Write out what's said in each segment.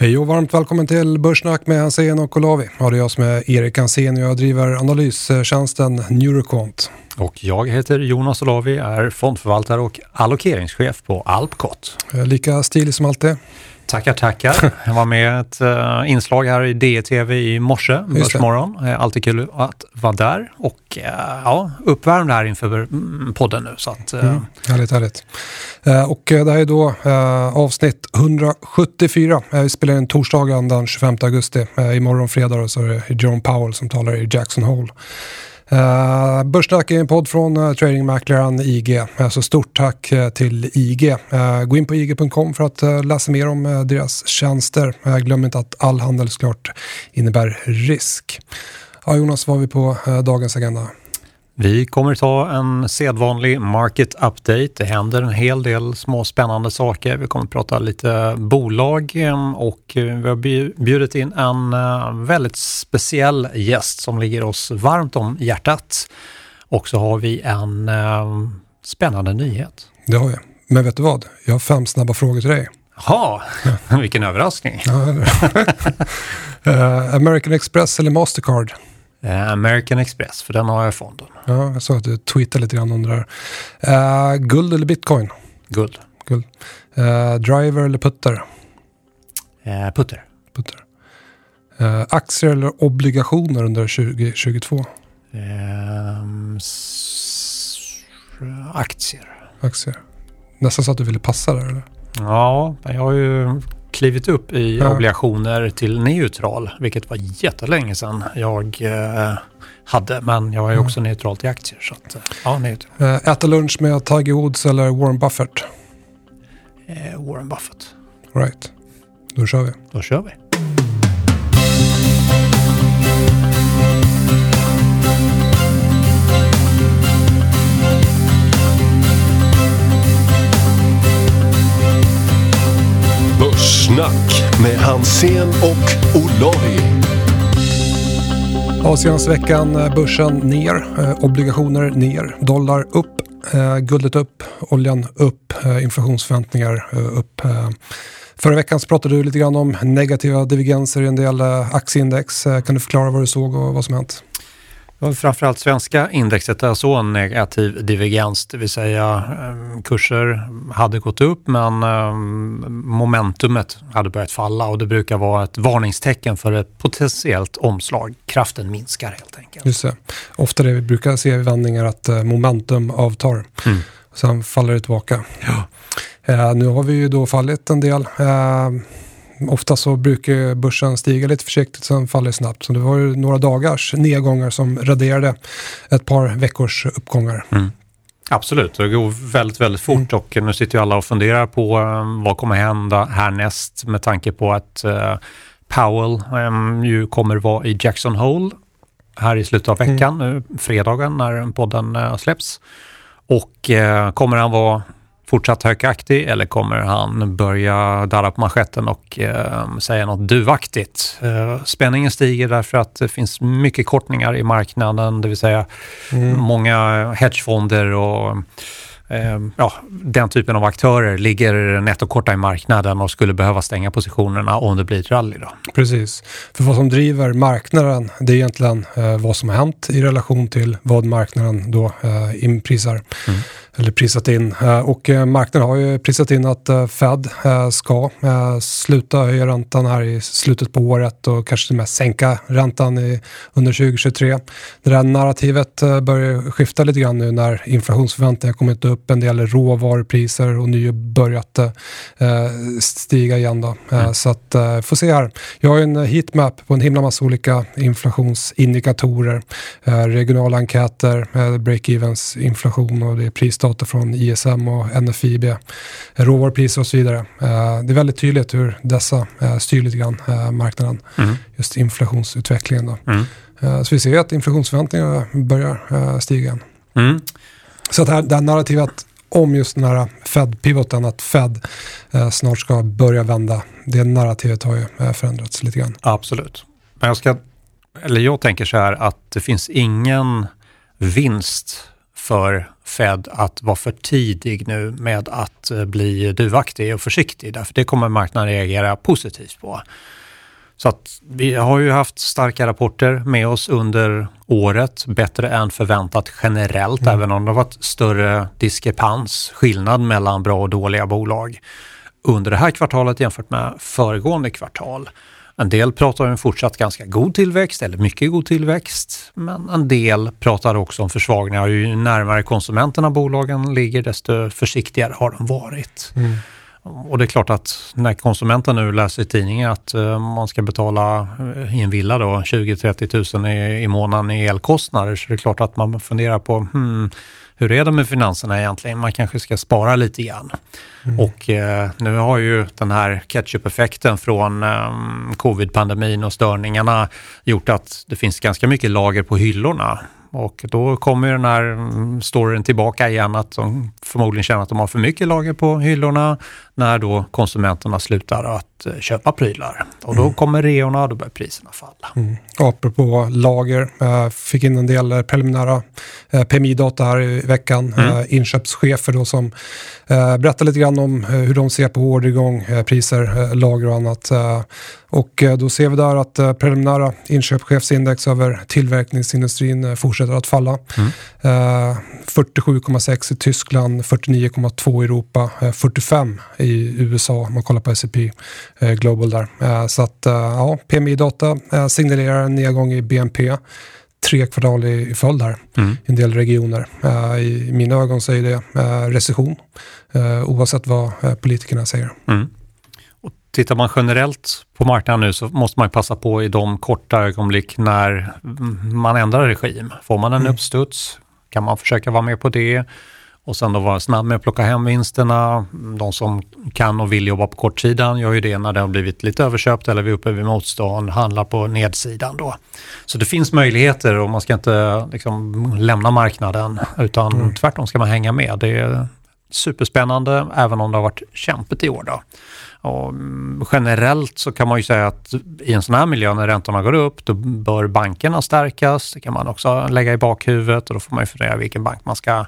Hej och varmt välkommen till Börssnack med Hansen och Olavi. Ja, det är jag som är Erik Hansen och jag driver analystjänsten Neuroquant. Och jag heter Jonas Olavi, är fondförvaltare och allokeringschef på Alpcot. Lika stilig som alltid. Tackar, tackar. Jag var med ett uh, inslag här i DTV i morse, Börsmorgon. Uh, alltid kul att vara där och uh, ja, uppvärmd här inför mm, podden nu. Så att, uh... mm, härligt, härligt. och det här är då avsnitt 174. vi spelar in torsdagen den 25 augusti. imorgon fredag så är det John Powell som talar i Jackson Hole. Eh, uh, Börssnack är en podd från uh, tradingmäklaren IG. Uh, alltså stort tack uh, till IG. Uh, gå in på ig.com för att uh, läsa mer om uh, deras tjänster. glöm inte att all handel såklart innebär risk. Ja, Jonas, vad har vi på dagens agenda? Vi kommer ta en sedvanlig market update. Det händer en hel del små spännande saker. Vi kommer prata lite bolag ehm, och vi har bjudit in en eh, väldigt speciell gäst som ligger oss varmt om hjärtat. Och så har vi en ehm, spännande nyhet. Det har vi. Men vet du vad? Jag har fem snabba frågor till dig. Jaha, vilken överraskning. uh, American Express eller Mastercard? Uh, American Express, för den har jag i fonden. Ja, jag såg att du tweetade lite grann om det där. Uh, guld eller bitcoin? Guld. guld. Uh, driver eller putter? Uh, putter. putter. Aktier eller obligationer under 2022? Um, aktier. Aktier. Nästan så att du ville passa där eller? Ja, jag har ju klivit upp i ja. obligationer till neutral, vilket var jättelänge sedan jag eh, hade. Men jag är mm. också neutral till aktier. Så att, eh, ja, neutral. Eh, äta lunch med Tiger Woods eller Warren Buffett? Eh, Warren Buffett. Right. Då kör vi. Då kör vi. Snack med Hansen och Olavi. Ja, senaste veckan eh, börsen ner, eh, obligationer ner, dollar upp, eh, guldet upp, oljan upp, inflationsförväntningar upp. Förra veckan så pratade du lite grann om negativa divergenser i en del aktieindex. Kan du förklara vad du såg och vad som hänt? Framförallt svenska indexet är så en negativ divergens, det vill säga ehm, kurser hade gått upp men ehm, momentumet hade börjat falla och det brukar vara ett varningstecken för ett potentiellt omslag. Kraften minskar helt enkelt. Just det. Ofta det vi brukar se i vändningar att eh, momentum avtar. Mm. Sen faller det tillbaka. Ja. Eh, nu har vi ju då fallit en del. Ofta så brukar börsen stiga lite försiktigt, sen faller det snabbt. Så det var ju några dagars nedgångar som raderade ett par veckors uppgångar. Mm. Absolut, det går väldigt, väldigt fort mm. och nu sitter ju alla och funderar på um, vad kommer hända härnäst med tanke på att uh, Powell um, ju kommer vara i Jackson Hole här i slutet av veckan, mm. nu fredagen när podden uh, släpps. Och uh, kommer han vara fortsatt högaktig eller kommer han börja darra på manschetten och eh, säga något duvaktigt? Eh, spänningen stiger därför att det finns mycket kortningar i marknaden, det vill säga mm. många hedgefonder och eh, ja, den typen av aktörer ligger nettokorta i marknaden och skulle behöva stänga positionerna om det blir ett rally. Då. Precis, för vad som driver marknaden det är egentligen eh, vad som har hänt i relation till vad marknaden då eh, inprisar. Mm eller prisat in. Eh, och eh, marknaden har ju prisat in att eh, Fed ska sluta höja räntan här i slutet på året och kanske till och med sänka räntan i, under 2023. Det där narrativet börjar skifta lite grann nu när inflationsförväntningar kommit upp, en del råvarupriser och ny börjat stiga igen. Då. Mm. Så att, får se här. Jag har en heatmap på en himla massa olika inflationsindikatorer, regionala enkäter, break-evens, inflation och det är prisdata data från ISM och NFIB, råvarupriser och så vidare. Eh, det är väldigt tydligt hur dessa eh, styr lite grann eh, marknaden, mm. just inflationsutvecklingen. Då. Mm. Så vi ser att inflationsförväntningarna börjar stiga. Mm. Så att det här, det här narrativet om just den här Fed-pivoten, att Fed snart ska börja vända. Det narrativet har ju förändrats lite grann. Absolut. Men jag, ska, eller jag tänker så här att det finns ingen vinst för Fed att vara för tidig nu med att eh, bli duvaktig och försiktig, därför det kommer marknaden reagera positivt på. Så att vi har ju haft starka rapporter med oss under året, bättre än förväntat generellt, mm. även om det har varit större diskrepans, skillnad mellan bra och dåliga bolag under det här kvartalet jämfört med föregående kvartal. En del pratar om en fortsatt ganska god tillväxt eller mycket god tillväxt, men en del pratar också om försvagningar. Ju närmare konsumenterna bolagen ligger, desto försiktigare har de varit. Mm. Och det är klart att när konsumenten nu läser i tidningen att uh, man ska betala uh, i en villa då 20-30 000 i, i månaden i elkostnader så det är klart att man funderar på hmm, hur är det med finanserna egentligen? Man kanske ska spara lite grann. Mm. Och eh, nu har ju den här ketchup-effekten från eh, covid-pandemin och störningarna gjort att det finns ganska mycket lager på hyllorna. Och då kommer den här mm, storyn tillbaka igen att de förmodligen känner att de har för mycket lager på hyllorna när då konsumenterna slutar att eh, köpa prylar. Och då mm. kommer reorna och då börjar priserna falla. Mm. Apropå lager, äh, fick in en del preliminära äh, PMI-data här i veckan. Mm. Inköpschefer då som berättar lite grann om hur de ser på orderingång, priser, lager och annat. Och då ser vi där att preliminära inköpschefsindex över tillverkningsindustrin fortsätter att falla. Mm. 47,6 i Tyskland, 49,2 i Europa, 45 i i USA om man kollar på S&P eh, Global där. Eh, så att eh, ja, PMI-data signalerar en nedgång i BNP tre kvartal i, följd här mm. i en del regioner. I mina ögon så är det recession oavsett vad politikerna säger. Mm. Och tittar man generellt på marknaden nu så måste man passa på i de korta ögonblick när man ändrar regim. Får man en mm. uppstuds kan man försöka vara med på det och sen då vara snabb med att plocka hem vinsterna. De som kan och vill jobba på kortsidan gör ju det när det har blivit lite överköpt eller vi är uppe vid motstånd, handlar på nedsidan då. Så det finns möjligheter och man ska inte liksom lämna marknaden utan mm. tvärtom ska man hänga med. Det är superspännande även om det har varit kämpigt i år. Då. Och generellt så kan man ju säga att i en sån här miljö när räntorna går upp, då bör bankerna stärkas. Det kan man också lägga i bakhuvudet och då får man ju fundera vilken bank man ska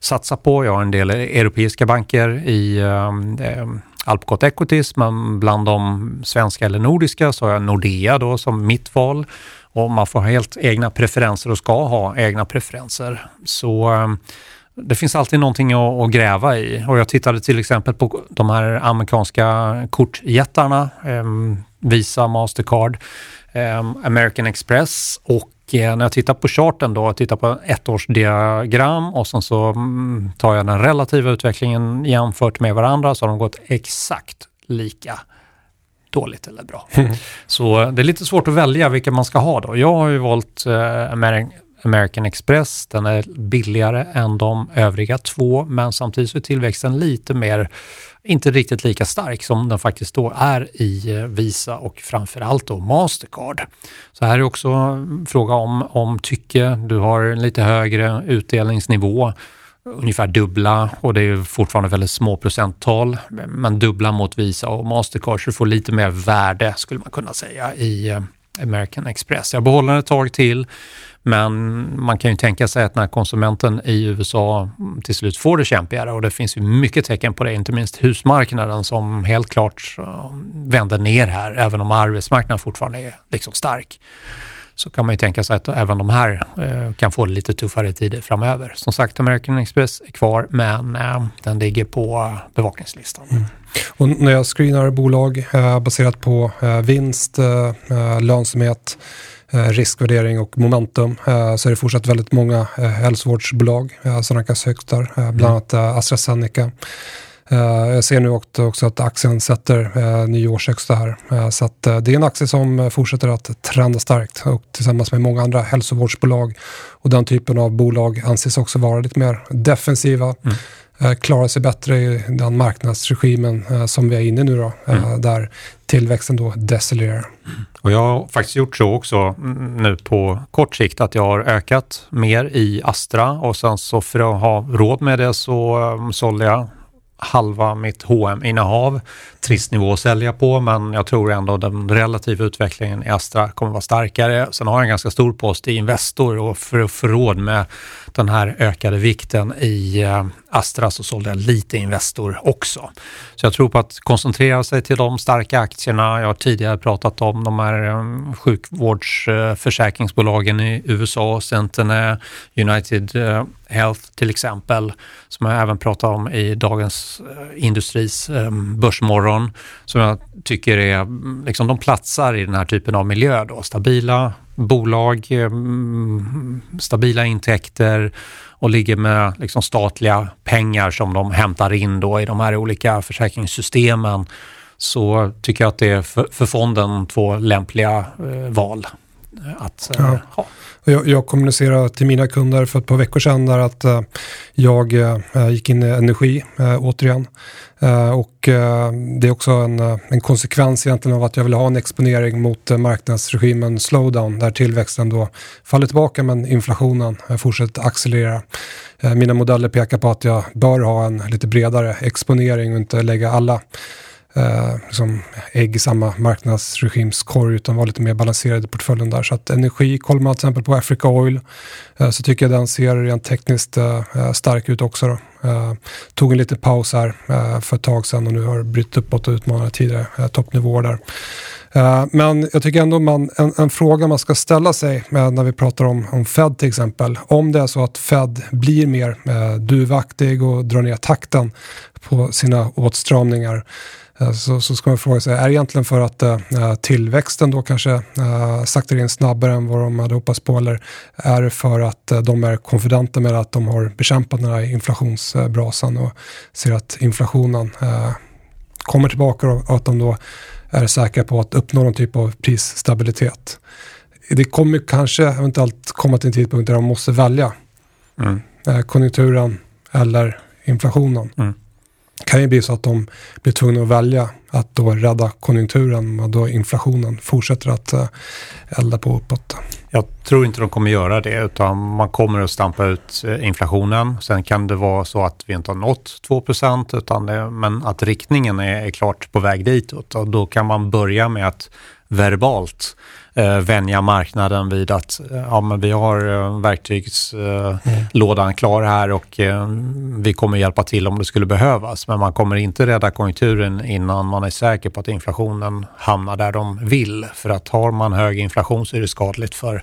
satsa på. Jag har en del europeiska banker i eh, eh Alpcot Equities, men bland de svenska eller nordiska så har jag Nordea då som mitt val. Och man får helt egna preferenser och ska ha egna preferenser. Så eh, det finns alltid någonting att, att, gräva i och jag tittade till exempel på de här amerikanska kortjättarna, eh, Visa, Mastercard, eh, American Express och eh, när jag tittar på charten då, jag tittar på ettårsdiagram och sen så mm, tar jag den relativa utvecklingen jämfört med varandra så har de gått exakt lika dåligt eller bra. Mm. Så det är lite svårt att välja vilka man ska ha då. Jag har ju valt eh, American Express. Den är billigare än de övriga två, men samtidigt så är tillväxten lite mer, inte riktigt lika stark som den faktiskt då är i eh, Visa och framförallt då Mastercard. Så här är också en fråga om, om tycke. Du har en lite högre utdelningsnivå ungefär dubbla och det är fortfarande väldigt små procenttal, men dubbla mot Visa och Mastercard så du får lite mer värde skulle man kunna säga i eh, American Express. Jag behåller den ett tag till men man kan ju tänka sig att när konsumenten i USA till slut får det kämpigare och det finns ju mycket tecken på det, inte minst husmarknaden som helt klart eh, vänder ner här, även om arbetsmarknaden fortfarande är liksom stark så kan man ju tänka sig att även de här eh, kan få lite tuffare tider framöver. Som sagt, American Express är kvar, men eh, den ligger på bevakningslistan. Mm. Och när jag screenar bolag baserat på vinst, lönsamhet, riskvärdering och momentum så är det fortsatt väldigt många hälsovårdsbolag som rankas högst där, bland mm. annat AstraZeneca. Jag ser nu också att aktien sätter uh, ny årshögsta här. Så att, det är en aktie som fortsätter att trenda starkt och tillsammans med många andra hälsovårdsbolag och den typen av bolag anses också vara lite mer defensiva. Mm. Klarar sig bättre i den marknadsregimen som vi är inne i nu då, mm. där tillväxten då decelererar. Mm. Och jag har faktiskt gjort så också nu på kort sikt att jag har ökat mer i Astra och sen så för att ha råd med det så sålde jag halva mitt hm innehav Trist nivå att sälja på, men jag tror ändå den relativa utvecklingen i Astra kommer vara starkare. Sen har jag en ganska stor post i Investor och för att få råd med den här ökade vikten i eh, Astra så sålde jag lite Investor också. Så jag tror på att koncentrera sig till de starka aktierna. Jag har tidigare pratat om de här eh, sjukvårdsförsäkringsbolagen eh, i USA, Centene, United Health till exempel, som jag även pratar om i Dagens eh, Industris ehm, Börsmorgon, som jag tycker är, mm, liksom de platsar i den här typen av miljö då. Stabila bolag, ehm, stabila intäkter och ligger med liksom statliga pengar som de hämtar in då i de här olika försäkringssystemen så tycker jag att det är för, för fonden två lämpliga eh, val att eh, ja. ha. Jag, jag kommunicerade till mina kunder för ett par veckor sedan där att uh, jag uh, gick in i energi återigen. och det är också en, en konsekvens egentligen av att jag vill ha en exponering mot marknadsregimen slowdown där tillväxten då faller tillbaka men inflationen fortsätter accelerera. mina modeller pekar på att jag bör ha en lite bredare exponering och inte lägga alla eh, liksom ägg i samma marknadsregimskorg utan vara lite mer balanserad i portföljen där. Så att energi, kollar man till exempel på Africa Oil eh, så tycker jag den ser rent tekniskt eh, eh stark ut också. Då. Eh, tog en liten paus här eh, för ett tag sedan och nu har brytt uppåt och utmanat tidigare eh, toppnivåer där. Eh, men jag tycker ändå man, en, en, fråga man ska ställa sig eh, när vi pratar om, om Fed till exempel. Om det är så att Fed blir mer eh, duvaktig och drar ner takten på sina åtstramningar så, så ska man fråga sig, är det egentligen för att uh, tillväxten då kanske uh, saktar in snabbare än vad de hade hoppats på eller är det för att uh, de är konfidenta med att de har bekämpat den här inflationsbrasan och ser att inflationen kommer tillbaka och att de då är säkra på att uppnå någon typ av prisstabilitet. Det kommer kanske eventuellt komma till en tidpunkt där de måste välja mm. konjunkturen eller inflationen. Mm kan ju bli så att de blir tvungna att välja att då rädda konjunkturen och då inflationen fortsätter att eh, elda på uppåt. Jag tror inte de kommer göra det utan man kommer att stampa ut eh, inflationen. Sen kan det vara så att vi inte har nått 2 utan det, men att riktningen är, är klart på väg ditåt och då kan man börja med att verbalt eh, vänja marknaden vid att eh, ja, men vi har eh, verktygslådan mm. klar här och eh, vi kommer hjälpa till om det skulle behövas. Men man kommer inte rädda konjunkturen innan man är säker på att inflationen hamnar där de vill. För att har man hög inflation så är det skadligt för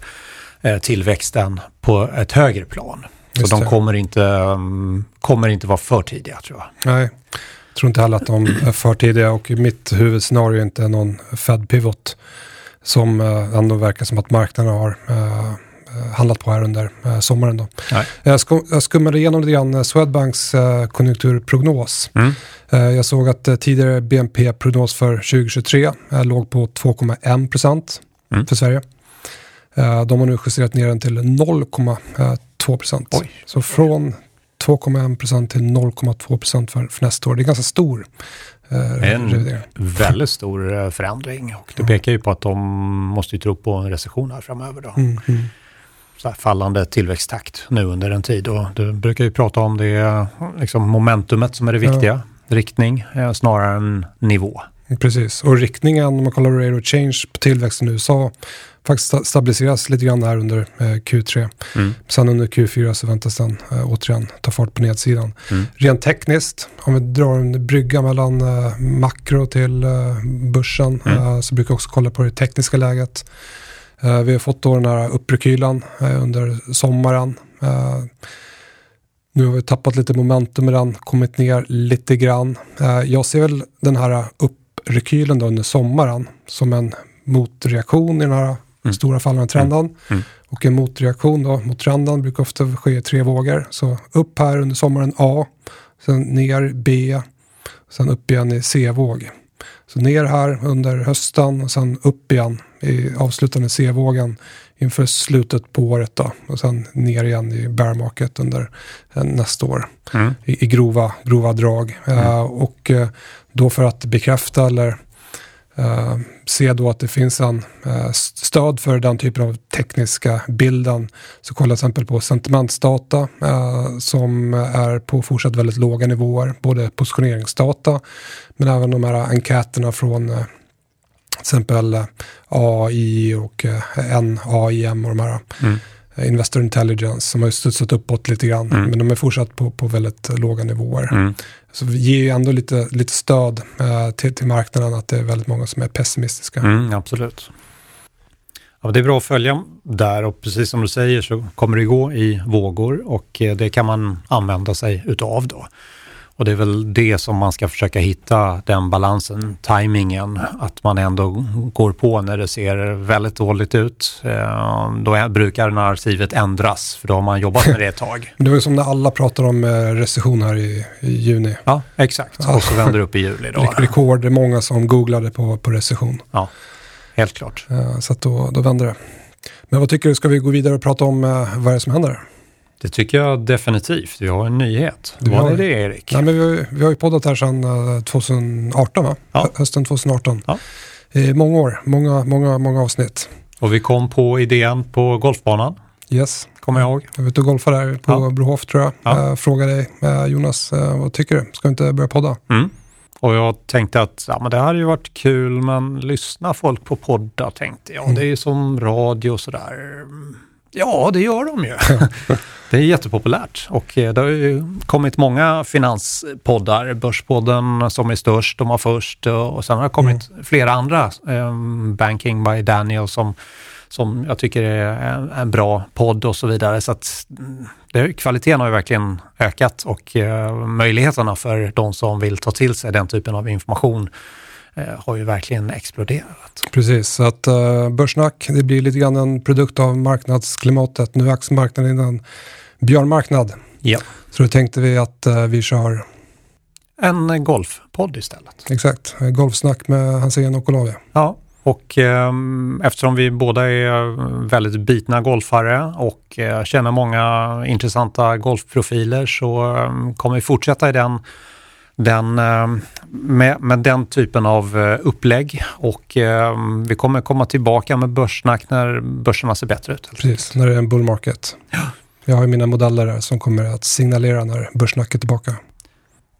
eh, tillväxten på ett högre plan. Så de kommer inte, um, kommer inte vara för tidiga tror jag. Nej, jag tror inte heller att de är för tidiga och mitt huvudscenario är inte någon Fed-pivot som eh, ändå verkar som att marknaden har eh, eh, handlat på här under sommaren. Då. Jag, sk jag skummade igenom lite grann Swedbanks konjunkturprognos. Mm. Jag såg att tidigare BNP-prognos för 2023 låg på 2,1 procent mm. för Sverige. De har nu justerat ner den till 0,2 procent. Så från 2,1 procent till 0,2 procent för, för nästa år. Det är ganska stor en väldigt stor eh, förändring och det pekar ju på att de måste tro på en recession här framöver. Då. Mm, mm. Så fallande tillväxttakt nu under en tid och du brukar ju prata om det liksom momentumet som är det viktiga. Ja. Riktning eh, snarare än nivå. Precis, och riktningen om man kollar rate of change på tillväxten i USA faktiskt stabiliseras lite grann här under eh, Q3. Mm. Sen under Q4 så väntas den eh, återigen ta fart på nedsidan. Mm. Rent tekniskt, om vi drar en brygga mellan eh, makro till börsen mm. Så brukar jag också kolla på det tekniska läget. Vi har fått då den här upprekylan under sommaren. Nu har vi tappat lite momentum med den, kommit ner lite grann. Jag ser väl den här upprekylen då under sommaren som en motreaktion i den här mm. stora fallande trenden. Mm. mm. Och en motreaktion då, mot trenden brukar ofta ske i tre vågor. Så upp här under sommaren A, sen ner B, sen upp igen i C-våg. Så ner här under hösten och sen upp igen i avslutande C-vågen inför slutet på året då. Och sen ner igen i bear market under eh, nästa år. Mm. I, I, grova, grova drag. Mm. Uh, och uh, då för att bekräfta eller eh, se då att det finns en eh, stöd för den typen av tekniska bilden. Så kolla till exempel på sentimentsdata eh, som är på fortsatt väldigt låga nivåer, både positioneringsdata men även de här enkäterna från eh, till exempel AI och NAIM och de här Mm. Investor Intelligence som har studsat uppåt lite grann, Mm. men de är fortsatt på, på väldigt låga nivåer. Mm. Så vi ger ju ändå lite, lite stöd eh, till, till marknaden att det är väldigt många som är pessimistiska. Mm, absolut. Ja, det är bra att följa där och precis som du säger så kommer det gå i vågor och eh, det kan man använda sig utav då. Och det är väl det som man ska försöka hitta, den balansen, tajmingen, att man ändå går på när det ser väldigt dåligt ut. Eh, Då är- brukar narrativet ändras, för då har man jobbat med det ett tag. Det var ju som när alla pratar om eh, recession här i, i juni. Ja, exakt. Och så vänder det upp i juli då. Re- Rekord, är många som googlade på, på recession. Ja, helt klart. Eh, Så då, då vänder det. Men vad tycker du, ska vi gå vidare och prata om vad är det som händer? Det tycker jag definitivt. Vi har en nyhet. Du Vad har är det. Erik? Nej, men vi, har, vi har ju poddat här sedan eh, 2018, va? Ja. Hö- Hösten 2018. Ja. I många år, många, många, många avsnitt. Och vi kom på idén på golfbanan, Yes, kommer jag ihåg. jag var ute och golfade där på Ja. Brohof tror jag. Ja. Eh, Fråga dig, eh, Jonas, eh, vad tycker du? Ska vi inte börja podda? Mm. Och jag tänkte att ja, men det hade ju varit kul, men lyssnar folk på poddar tänkte jag. Mm. Det är ju som radio och sådär. Ja, det gör de ju. det är jättepopulärt och eh, det har ju kommit många finanspoddar. Börspodden som är störst, de var först och sen har det kommit flera andra. Eh, Banking by Daniel som, som jag tycker är en, en bra podd och så vidare. Så att mm, det, kvaliteten har ju verkligen ökat och eh, möjligheterna för de som vill ta till sig den typen av information har ju verkligen exploderat. Precis, så att uh, Börssnack, det blir lite grann en produkt av marknadsklimatet. Nu är aktiemarknaden en björnmarknad. Ja. Så då tänkte vi att eh, vi kör, En eh, golfpodd istället. exakt, eh, golfsnack med Hansén och Olavi. Ja, och ehm, eftersom vi båda är väldigt bitna golfare och eh, känner många intressanta golfprofiler så ehm, kommer vi fortsätta i den, den, ehm, med, med den typen av eh, upplägg och ehm, vi kommer komma tillbaka med börssnack när börserna ser bättre ut. Precis, när det är en bull market. Jag har mina modeller där som kommer att signalera när börssnack är tillbaka.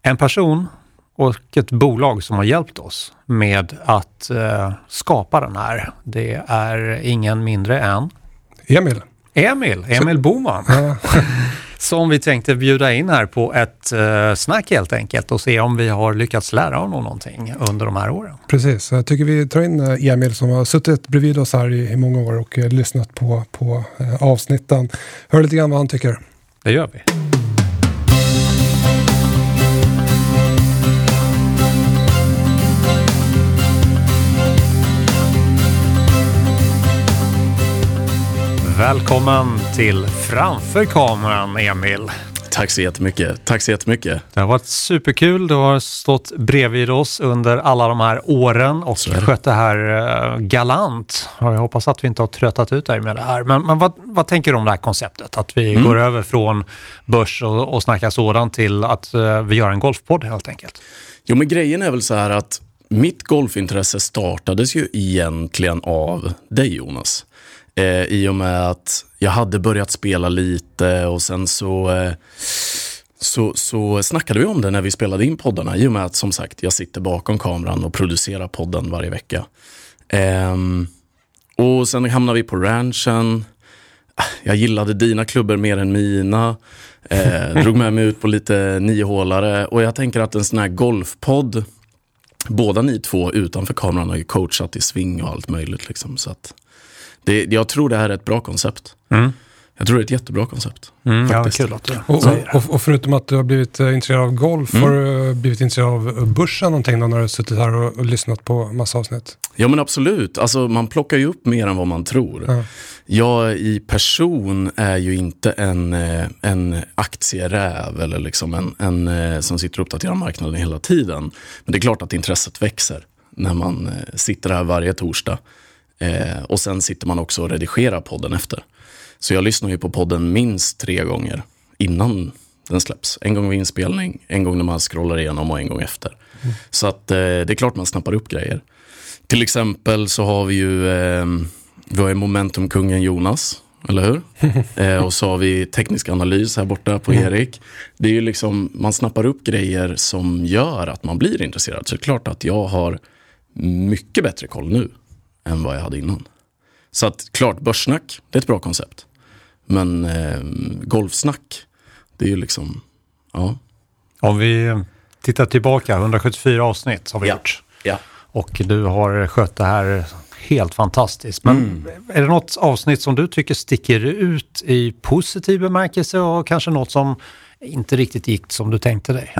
En person och ett bolag som har hjälpt oss med att eh, skapa den här, det är ingen mindre än Emil, Emil, Emil Boman, ja, som vi tänkte bjuda in här på ett eh, snack helt enkelt och se om vi har lyckats lära honom någonting under de här åren. precis. Jag tycker vi tar in eh, Emil som har suttit bredvid oss här i, i många år och eh, lyssnat på, på avsnitten. Hör lite grann vad han tycker. Det gör vi. Välkommen till Framför kameran, Emil. Tack så jättemycket. Tack så jättemycket. Det har varit superkul. Du har stått bredvid oss under alla de här åren och det. skött det här eh, galant. Och jag hoppas att vi inte har tröttat ut dig med det här. Men, men vad, vad tänker du om det här konceptet? Att vi Mm. går över från börs och, och snackar sådant till att eh, vi gör en golfpodd helt enkelt. Jo, men grejen är väl så här att mitt golfintresse startades ju egentligen av dig, Jonas. Eh, I och med att jag hade börjat spela lite och sen så, eh, så, så snackade vi om det när vi spelade in poddarna. I och med att som sagt, jag sitter bakom kameran och producerar podden varje vecka. Ehm, och sen hamnade vi på ranchen. Jag gillade dina klubbor mer än mina. Eh, drog med mig ut på lite niohålare. Och jag tänker att en sån här golfpodd, båda ni två utanför kameran har ju coachat i sving och allt möjligt. Liksom, så att det, jag tror det här är ett bra koncept. Mm. Jag tror det är ett jättebra koncept. Mm, ja, Faktiskt. kul att du Och, och, och förutom att du har blivit eh, intresserad av golf, Mm. har du eh, blivit intresserad av börsen någonting då när du har suttit här och, och lyssnat på massa avsnitt? Ja men absolut, alltså, man plockar ju upp mer än vad man tror. Ja. Jag i person är ju inte en, eh, en aktieräv eller liksom en, en som sitter och uppdaterar marknaden hela tiden. Men det är klart att intresset växer när man sitter här varje torsdag. Eh, och sen sitter man också och redigerar podden efter. Så jag lyssnar ju på podden minst tre gånger innan den släpps. En gång vid inspelning, en gång när man scrollar igenom och en gång efter. Så att eh, det är klart man snappar upp grejer. Till exempel så har vi ju eh, vi har ju momentumkungen Jonas, eller hur? eh, och så har vi teknisk analys här borta på Erik. Det är ju liksom, man snappar upp grejer som gör att man blir intresserad. Så det är klart att jag har mycket bättre koll nu än vad jag hade innan. Så att klart, börssnack, det är ett bra koncept. Men eh, golfsnack, det är ju liksom, ja. Om vi tittar tillbaka, 174 avsnitt har vi Ja. gjort. ja. Och du har skött det här helt fantastiskt. Men Mm. är det något avsnitt som du tycker sticker ut i positiv bemärkelse och kanske något som inte riktigt gick som du tänkte dig?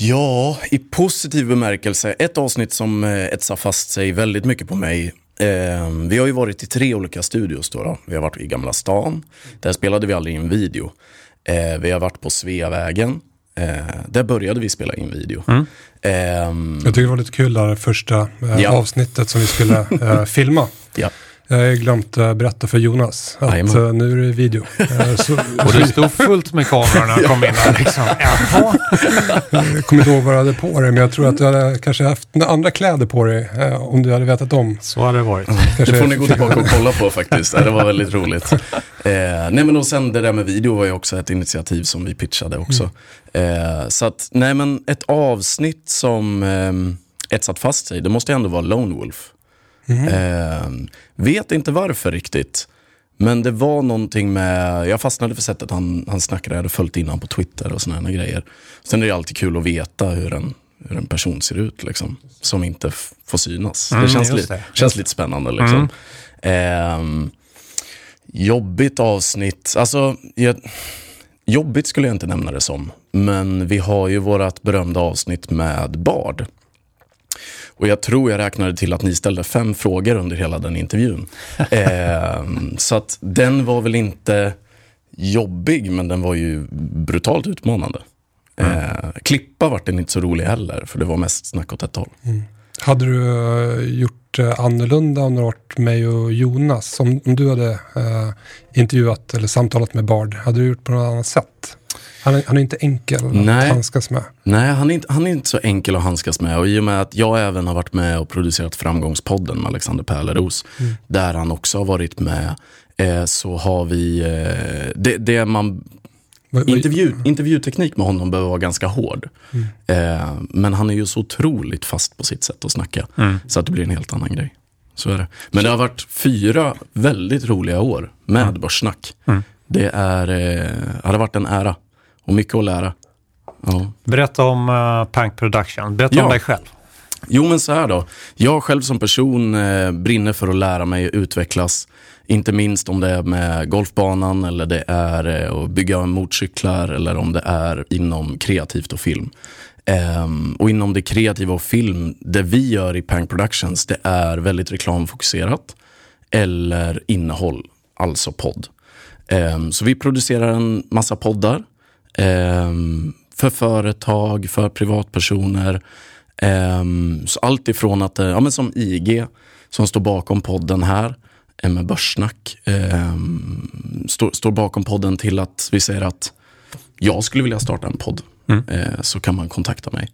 Ja, i positiv bemärkelse. Ett avsnitt som eh, etsar fast sig väldigt mycket på mig. Eh, vi har ju varit i tre olika studios. Då, då. Vi har varit i Gamla stan. Där spelade vi aldrig in video. Eh, vi har varit på Sveavägen. Eh, där började vi spela in video. Ehm, Jag tycker det var lite kul där första Ja. avsnittet som vi skulle filma. ja. Jag har glömt berätta för Jonas att Jajamän. eh, nu är det video. Eh, så, Och det stod fullt med kameror när jag kom in här. Liksom. Jag kommer inte ihåg vad du hade på dig, men jag tror att du hade kanske haft några andra kläder på dig eh, om du hade vetat om. Så har det varit. Kanske Det får ni gå tillbaka och kolla på faktiskt. Det var väldigt roligt. Eh, nej men och sen det där med video var ju också ett initiativ som vi pitchade också. Eh, så att, nej men ett avsnitt som eh, etsat fast sig, det måste ändå vara Lone Wolf. Eh, vet inte varför riktigt. Men det var någonting med, jag fastnade för sättet han, han snackade, jag hade följt innan på Twitter och här grejer. Sen är det alltid kul att veta hur en, hur en person ser ut liksom, som inte får synas. Mm, det känns, lite, det. känns lite spännande liksom. Ehm, jobbigt avsnitt, alltså jag, jobbigt skulle jag inte nämna det som. Men vi har ju vårat berömda avsnitt med Bard. Och jag tror jag räknade till att ni ställde fem frågor under hela den intervjun. Ehm, så att den var väl inte jobbig, men den var ju brutalt utmanande. Eh, klippa vart den inte så rolig heller, för det var mest snack åt ett håll. Hade du eh, gjort eh, annorlunda om det varit mig och Jonas? Om, om du hade eh, intervjuat eller samtalat med Bard, hade du gjort på något annat sätt? Han är, han är inte enkel Nej. att handskas med. Nej, han är, inte, han är inte så enkel att handskas med. Och i och med att jag även har varit med och producerat Framgångspodden med Alexander Pärleros, där han också har varit med, eh, så har vi, eh, det, det man Intervju, intervjuteknik med honom behöver vara ganska hård. Eh, men han är ju så otroligt fast på sitt sätt att snacka. Så att det blir en helt annan grej. Så är det. Men det har varit fyra väldigt roliga år med Börssnack. Det är, eh, har varit en ära. Och mycket att lära. Ja. Berätta om uh, Pank Production. Berätta Ja. om dig själv. Jo men så här då. Jag själv som person eh, brinner för att lära mig och utvecklas. Inte minst om det är med golfbanan eller det är eh, att bygga motorcyklar eller om det är inom kreativt och film. Ehm, och inom det kreativa och film, det vi gör i Pang Productions, det är väldigt reklamfokuserat. Eller innehåll, alltså podd. Ehm, så vi producerar en massa poddar. Ehm, för företag, för privatpersoner. Ehm, så allt ifrån att, eh, ja men som IG, som står bakom podden här, eh, med Börssnack, ehm, står, står bakom podden till att vi säger att jag skulle vilja starta en podd. Eh, så kan man kontakta mig.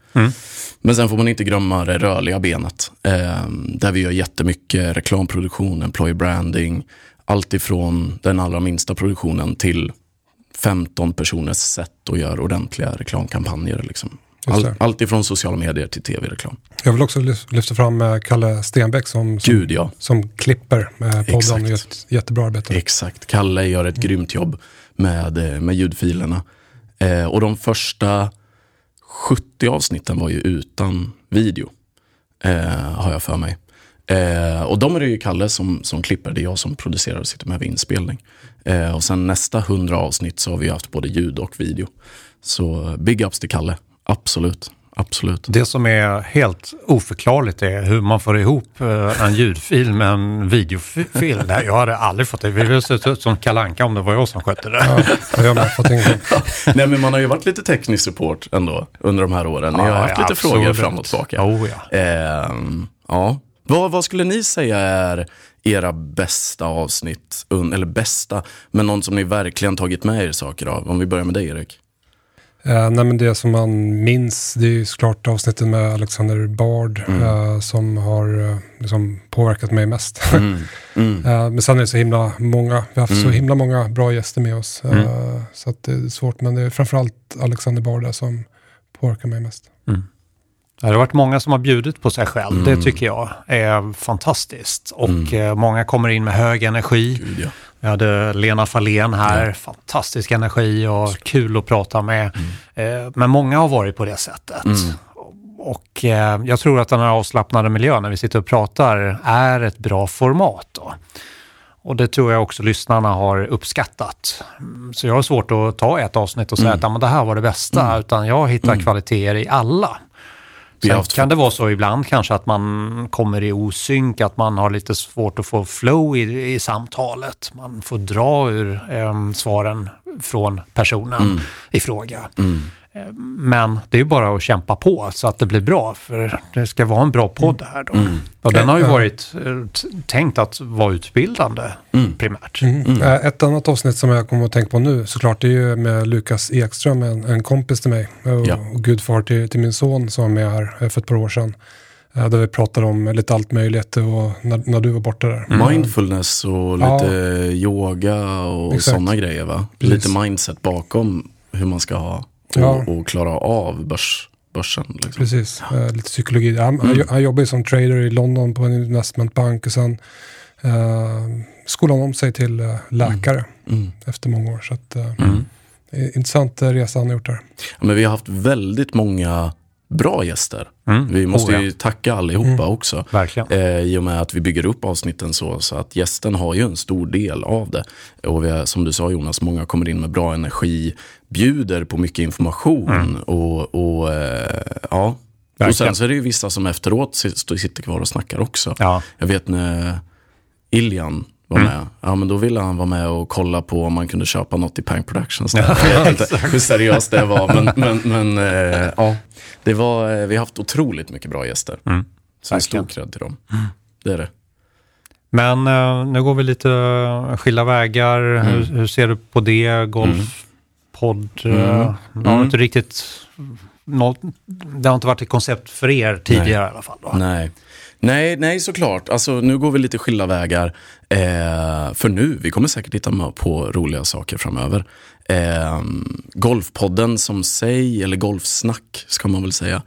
Men sen får man inte glömma det rörliga benet. Där vi gör jättemycket reklamproduktion, employee branding. Allt ifrån den allra minsta produktionen till 15 personers sätt och gör ordentliga reklamkampanjer. Liksom. All, allt ifrån sociala medier till tv-reklam. Jag vill också lyf- lyfta fram eh, Kalle Stenbeck som, som, Gud ja. som klipper med podden Exakt. och gör ett jättebra arbete. Exakt. Kalle gör ett grymt jobb med, eh, med ljudfilerna. Eh, och de första 70 avsnitten var ju utan video. Eh, har jag för mig. Eh, och de är det ju Kalle som, som klipper. Det är jag som producerar och sitter med vid inspelning. Eh, och sen nästa 100 avsnitt så har vi haft både ljud och video. Så eh, big ups till Kalle. Absolut. Absolut. Det som är helt oförklarligt är hur man får ihop eh, en ljudfil med en videofil. Här- Jag hade aldrig fått det. Vi hade sett ut som Kalanka om det var jag som skötte det. Ja, jag har med fått. Nej men man har ju varit lite teknisk support ändå under de här åren. Ni har Ja, haft lite absolut. frågor fram och tillbaka. Oh, ja. Ehm, ja. Vad, vad skulle ni säga är era bästa avsnitt? Eller bästa, men någon som ni verkligen tagit med er saker av? Om vi börjar med dig Erik. Eh, nej, men det som man minns, det är ju såklart avsnittet med Alexander Bard Mm. eh, som har eh, liksom påverkat mig mest. Mm. Mm. Men sen är det så himla många, vi har haft så Mm. himla många bra gäster med oss. Mm. Så det är svårt, men det är framförallt Alexander Bard som påverkar mig mest. Det har varit många som har bjudit på sig själv. Mm. Det tycker jag är fantastiskt. Och Mm. eh, många kommer in med hög energi. Gud, ja. Vi hade Lena Fahlén här, fantastisk energi och kul att prata med. Eh, men många har varit på det sättet. Mm. Och eh, jag tror att den här avslappnade miljön när vi sitter och pratar är ett bra format. Då. Och det tror jag också lyssnarna har uppskattat. Mm, Så jag har svårt att ta ett avsnitt och säga Mm. att "Ja, men det här var det bästa, utan jag hittar Mm. kvaliteter i alla. Vi Sen haft- kan det vara så ibland kanske att man kommer i osynk, att man har lite svårt att få flow i, i samtalet. Man får dra ur eh, svaren från personen Mm. i fråga. Mm. Men det är ju bara att kämpa på så att det blir bra, för det ska vara en bra podd här då. Mm. Och den har ju Ja. varit eh, tänkt att vara utbildande Mm. primärt. Mm. Eh, Ett annat avsnitt som jag kommer att tänka på nu såklart det är ju med Lukas Ekström, en, en kompis till mig och, Ja. och gudfar till, till min son som var med här eh, för ett par år sedan. Eh, Där vi pratade om lite allt möjligt och när, när du var borta där. Mm. Mindfulness och Ja. lite yoga och sådana grejer va? Precis. Lite mindset bakom hur man ska ha och, Ja. och klara av börs, börsen. Liksom. Precis, eh, lite psykologi. Han, Mm. han, jobbar ju som trader i London på en investmentbank och sen eh, skolade han om sig till eh, läkare Mm. efter många år. Så att, eh, Mm. intressant eh, resa han har gjort där. Ja, men vi har haft väldigt många bra gäster. Mm. Vi måste Oh, ja. ju tacka allihopa Mm. också. Verkligen. Eh, I och med att vi bygger upp avsnitten så, så att gästen har ju en stor del av det. Och vi har, som du sa Jonas, många kommer in med bra energi, bjuder på mycket information Mm. och, och eh, ja. Och Verkligen. sen så är det ju vissa som efteråt sit- sitter kvar och snackar också. Ja. Jag vet när Iljan var Mm. med, ja men då ville han vara med och kolla på om man kunde köpa något i Pang Productions. Ja, jag vet inte hur seriöst det var, men, men, men eh, ja. Det var, eh, vi har haft otroligt mycket bra gäster. Mm. Så en stor cred till dem. Det är det. Men eh, nu går vi lite eh, skilda vägar. Hur, hur ser du på det? Golfpodd? Mm. eh, Det har Mm. inte riktigt... Något, det har inte varit ett koncept för er tidigare Nej. i alla fall. Då. Nej. Nej, nej såklart. Alltså, nu går vi lite skilda vägar. Eh, för nu, vi kommer säkert hitta på roliga saker framöver. Eh, golfpodden som sig, eller golfsnack ska man väl säga,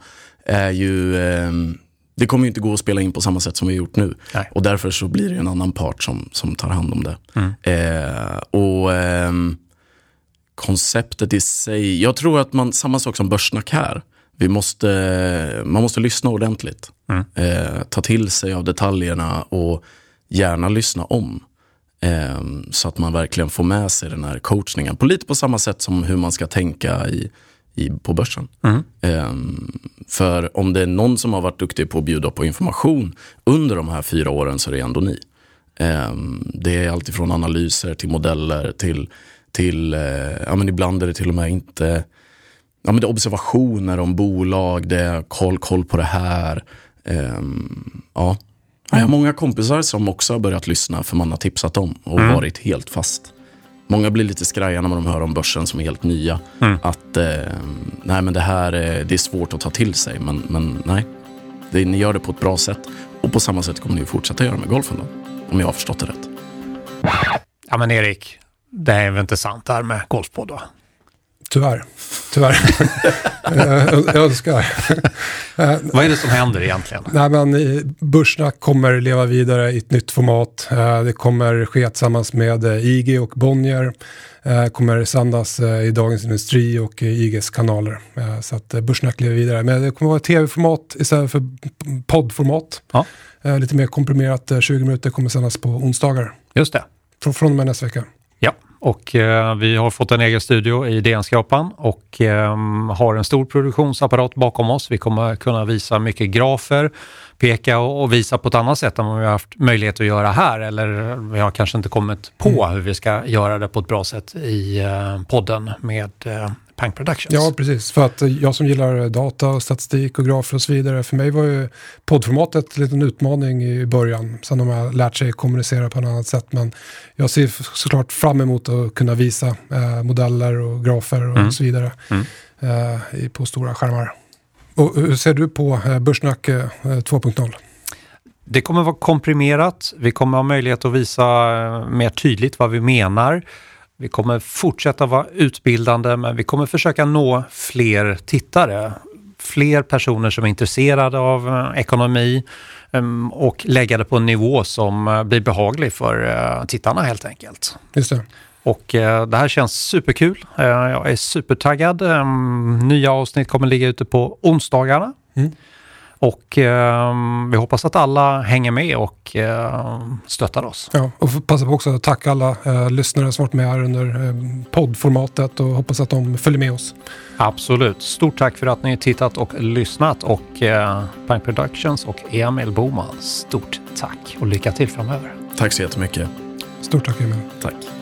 är ju... Eh, det kommer ju inte gå att spela in på samma sätt som vi har gjort nu. Nej. Och därför så blir det en annan part som, som tar hand om det. Mm. Eh, och ehm, konceptet i sig, jag tror att man, samma sak som börssnack här, vi måste, man måste lyssna ordentligt. Mm. Eh, ta till sig av detaljerna och gärna lyssna om. Eh, så att man verkligen får med sig den här coachningen. På lite på samma sätt som hur man ska tänka i, i, på börsen. Mm. Eh, för om det är någon som har varit duktig på att bjuda på information under de här fyra åren så är det ändå ni. Eh, det är alltifrån analyser till modeller till, till eh, ja, men ibland är det till och med inte ja, men det är observationer om bolag, det är koll, koll på det här. Ehm, ja. Jag har många kompisar som också har börjat lyssna för man har tipsat dem och Mm. varit helt fast. Många blir lite skraja när de hör om börsen som är helt nya. Mm. Att eh, nej men det här är, det är svårt att ta till sig, men, men nej. Det, ni gör det på ett bra sätt. Och på samma sätt kommer ni fortsätta göra med golfen då. Om jag har förstått det rätt. Ja men Erik, det är väl inte sant det här med golfpodd? Tyvärr. Tyvärr. jag, jag önskar. Eh, Vad är det som händer egentligen? Nej, men eh, Börssnack kommer leva vidare i ett nytt format. Eh, Det kommer ske tillsammans med eh, IG och Bonnier. Eh, kommer sändas eh, i Dagens Industri och IGs kanaler. Eh, Så att eh, Börssnack lever vidare. Men det kommer vara tv-format istället för poddformat. Ja. Eh, Lite mer komprimerat, eh, 20 minuter kommer sändas på onsdagar. Just det. Från, från och med nästa vecka. Och eh, vi har fått en egen studio i DN-skrapan och eh, har en stor produktionsapparat bakom oss. Vi kommer kunna visa mycket grafer, peka och, och visa på ett annat sätt än vad vi har haft möjlighet att göra här. Eller vi har kanske inte kommit på hur vi ska göra det på ett bra sätt i eh, podden med eh, Pang Productions. Ja, precis. För att jag som gillar data, statistik och grafer och så vidare, för mig var ju poddformatet en liten utmaning i början. Sen har man lärt sig kommunicera på ett annat sätt, men jag ser såklart fram emot att kunna visa eh, modeller och grafer och Mm. så vidare Mm. eh, på stora skärmar. Och hur ser du på eh, Börssnack eh, 2.0? Det kommer vara komprimerat. Vi kommer ha möjlighet att visa eh, mer tydligt vad vi menar. Vi kommer fortsätta vara utbildande, men vi kommer försöka nå fler tittare. Fler personer som är intresserade av eh, ekonomi em, och lägga det på en nivå som eh, blir behaglig för eh, tittarna helt enkelt. Just det. Och det här känns superkul. Jag är supertaggad. Em, nya avsnitt kommer ligga ute på onsdagarna. Mm. Och ehm, vi hoppas att alla hänger med och ehm, stöttar oss. Ja, och passa på också att tacka alla eh, lyssnare som varit med här under eh, poddformatet och hoppas att de följer med oss. Absolut. Stort tack för att ni tittat och lyssnat och eh, Pine Productions och Emil Boman, stort tack och lycka till framöver. Tack så jättemycket. Stort tack Emil. Tack.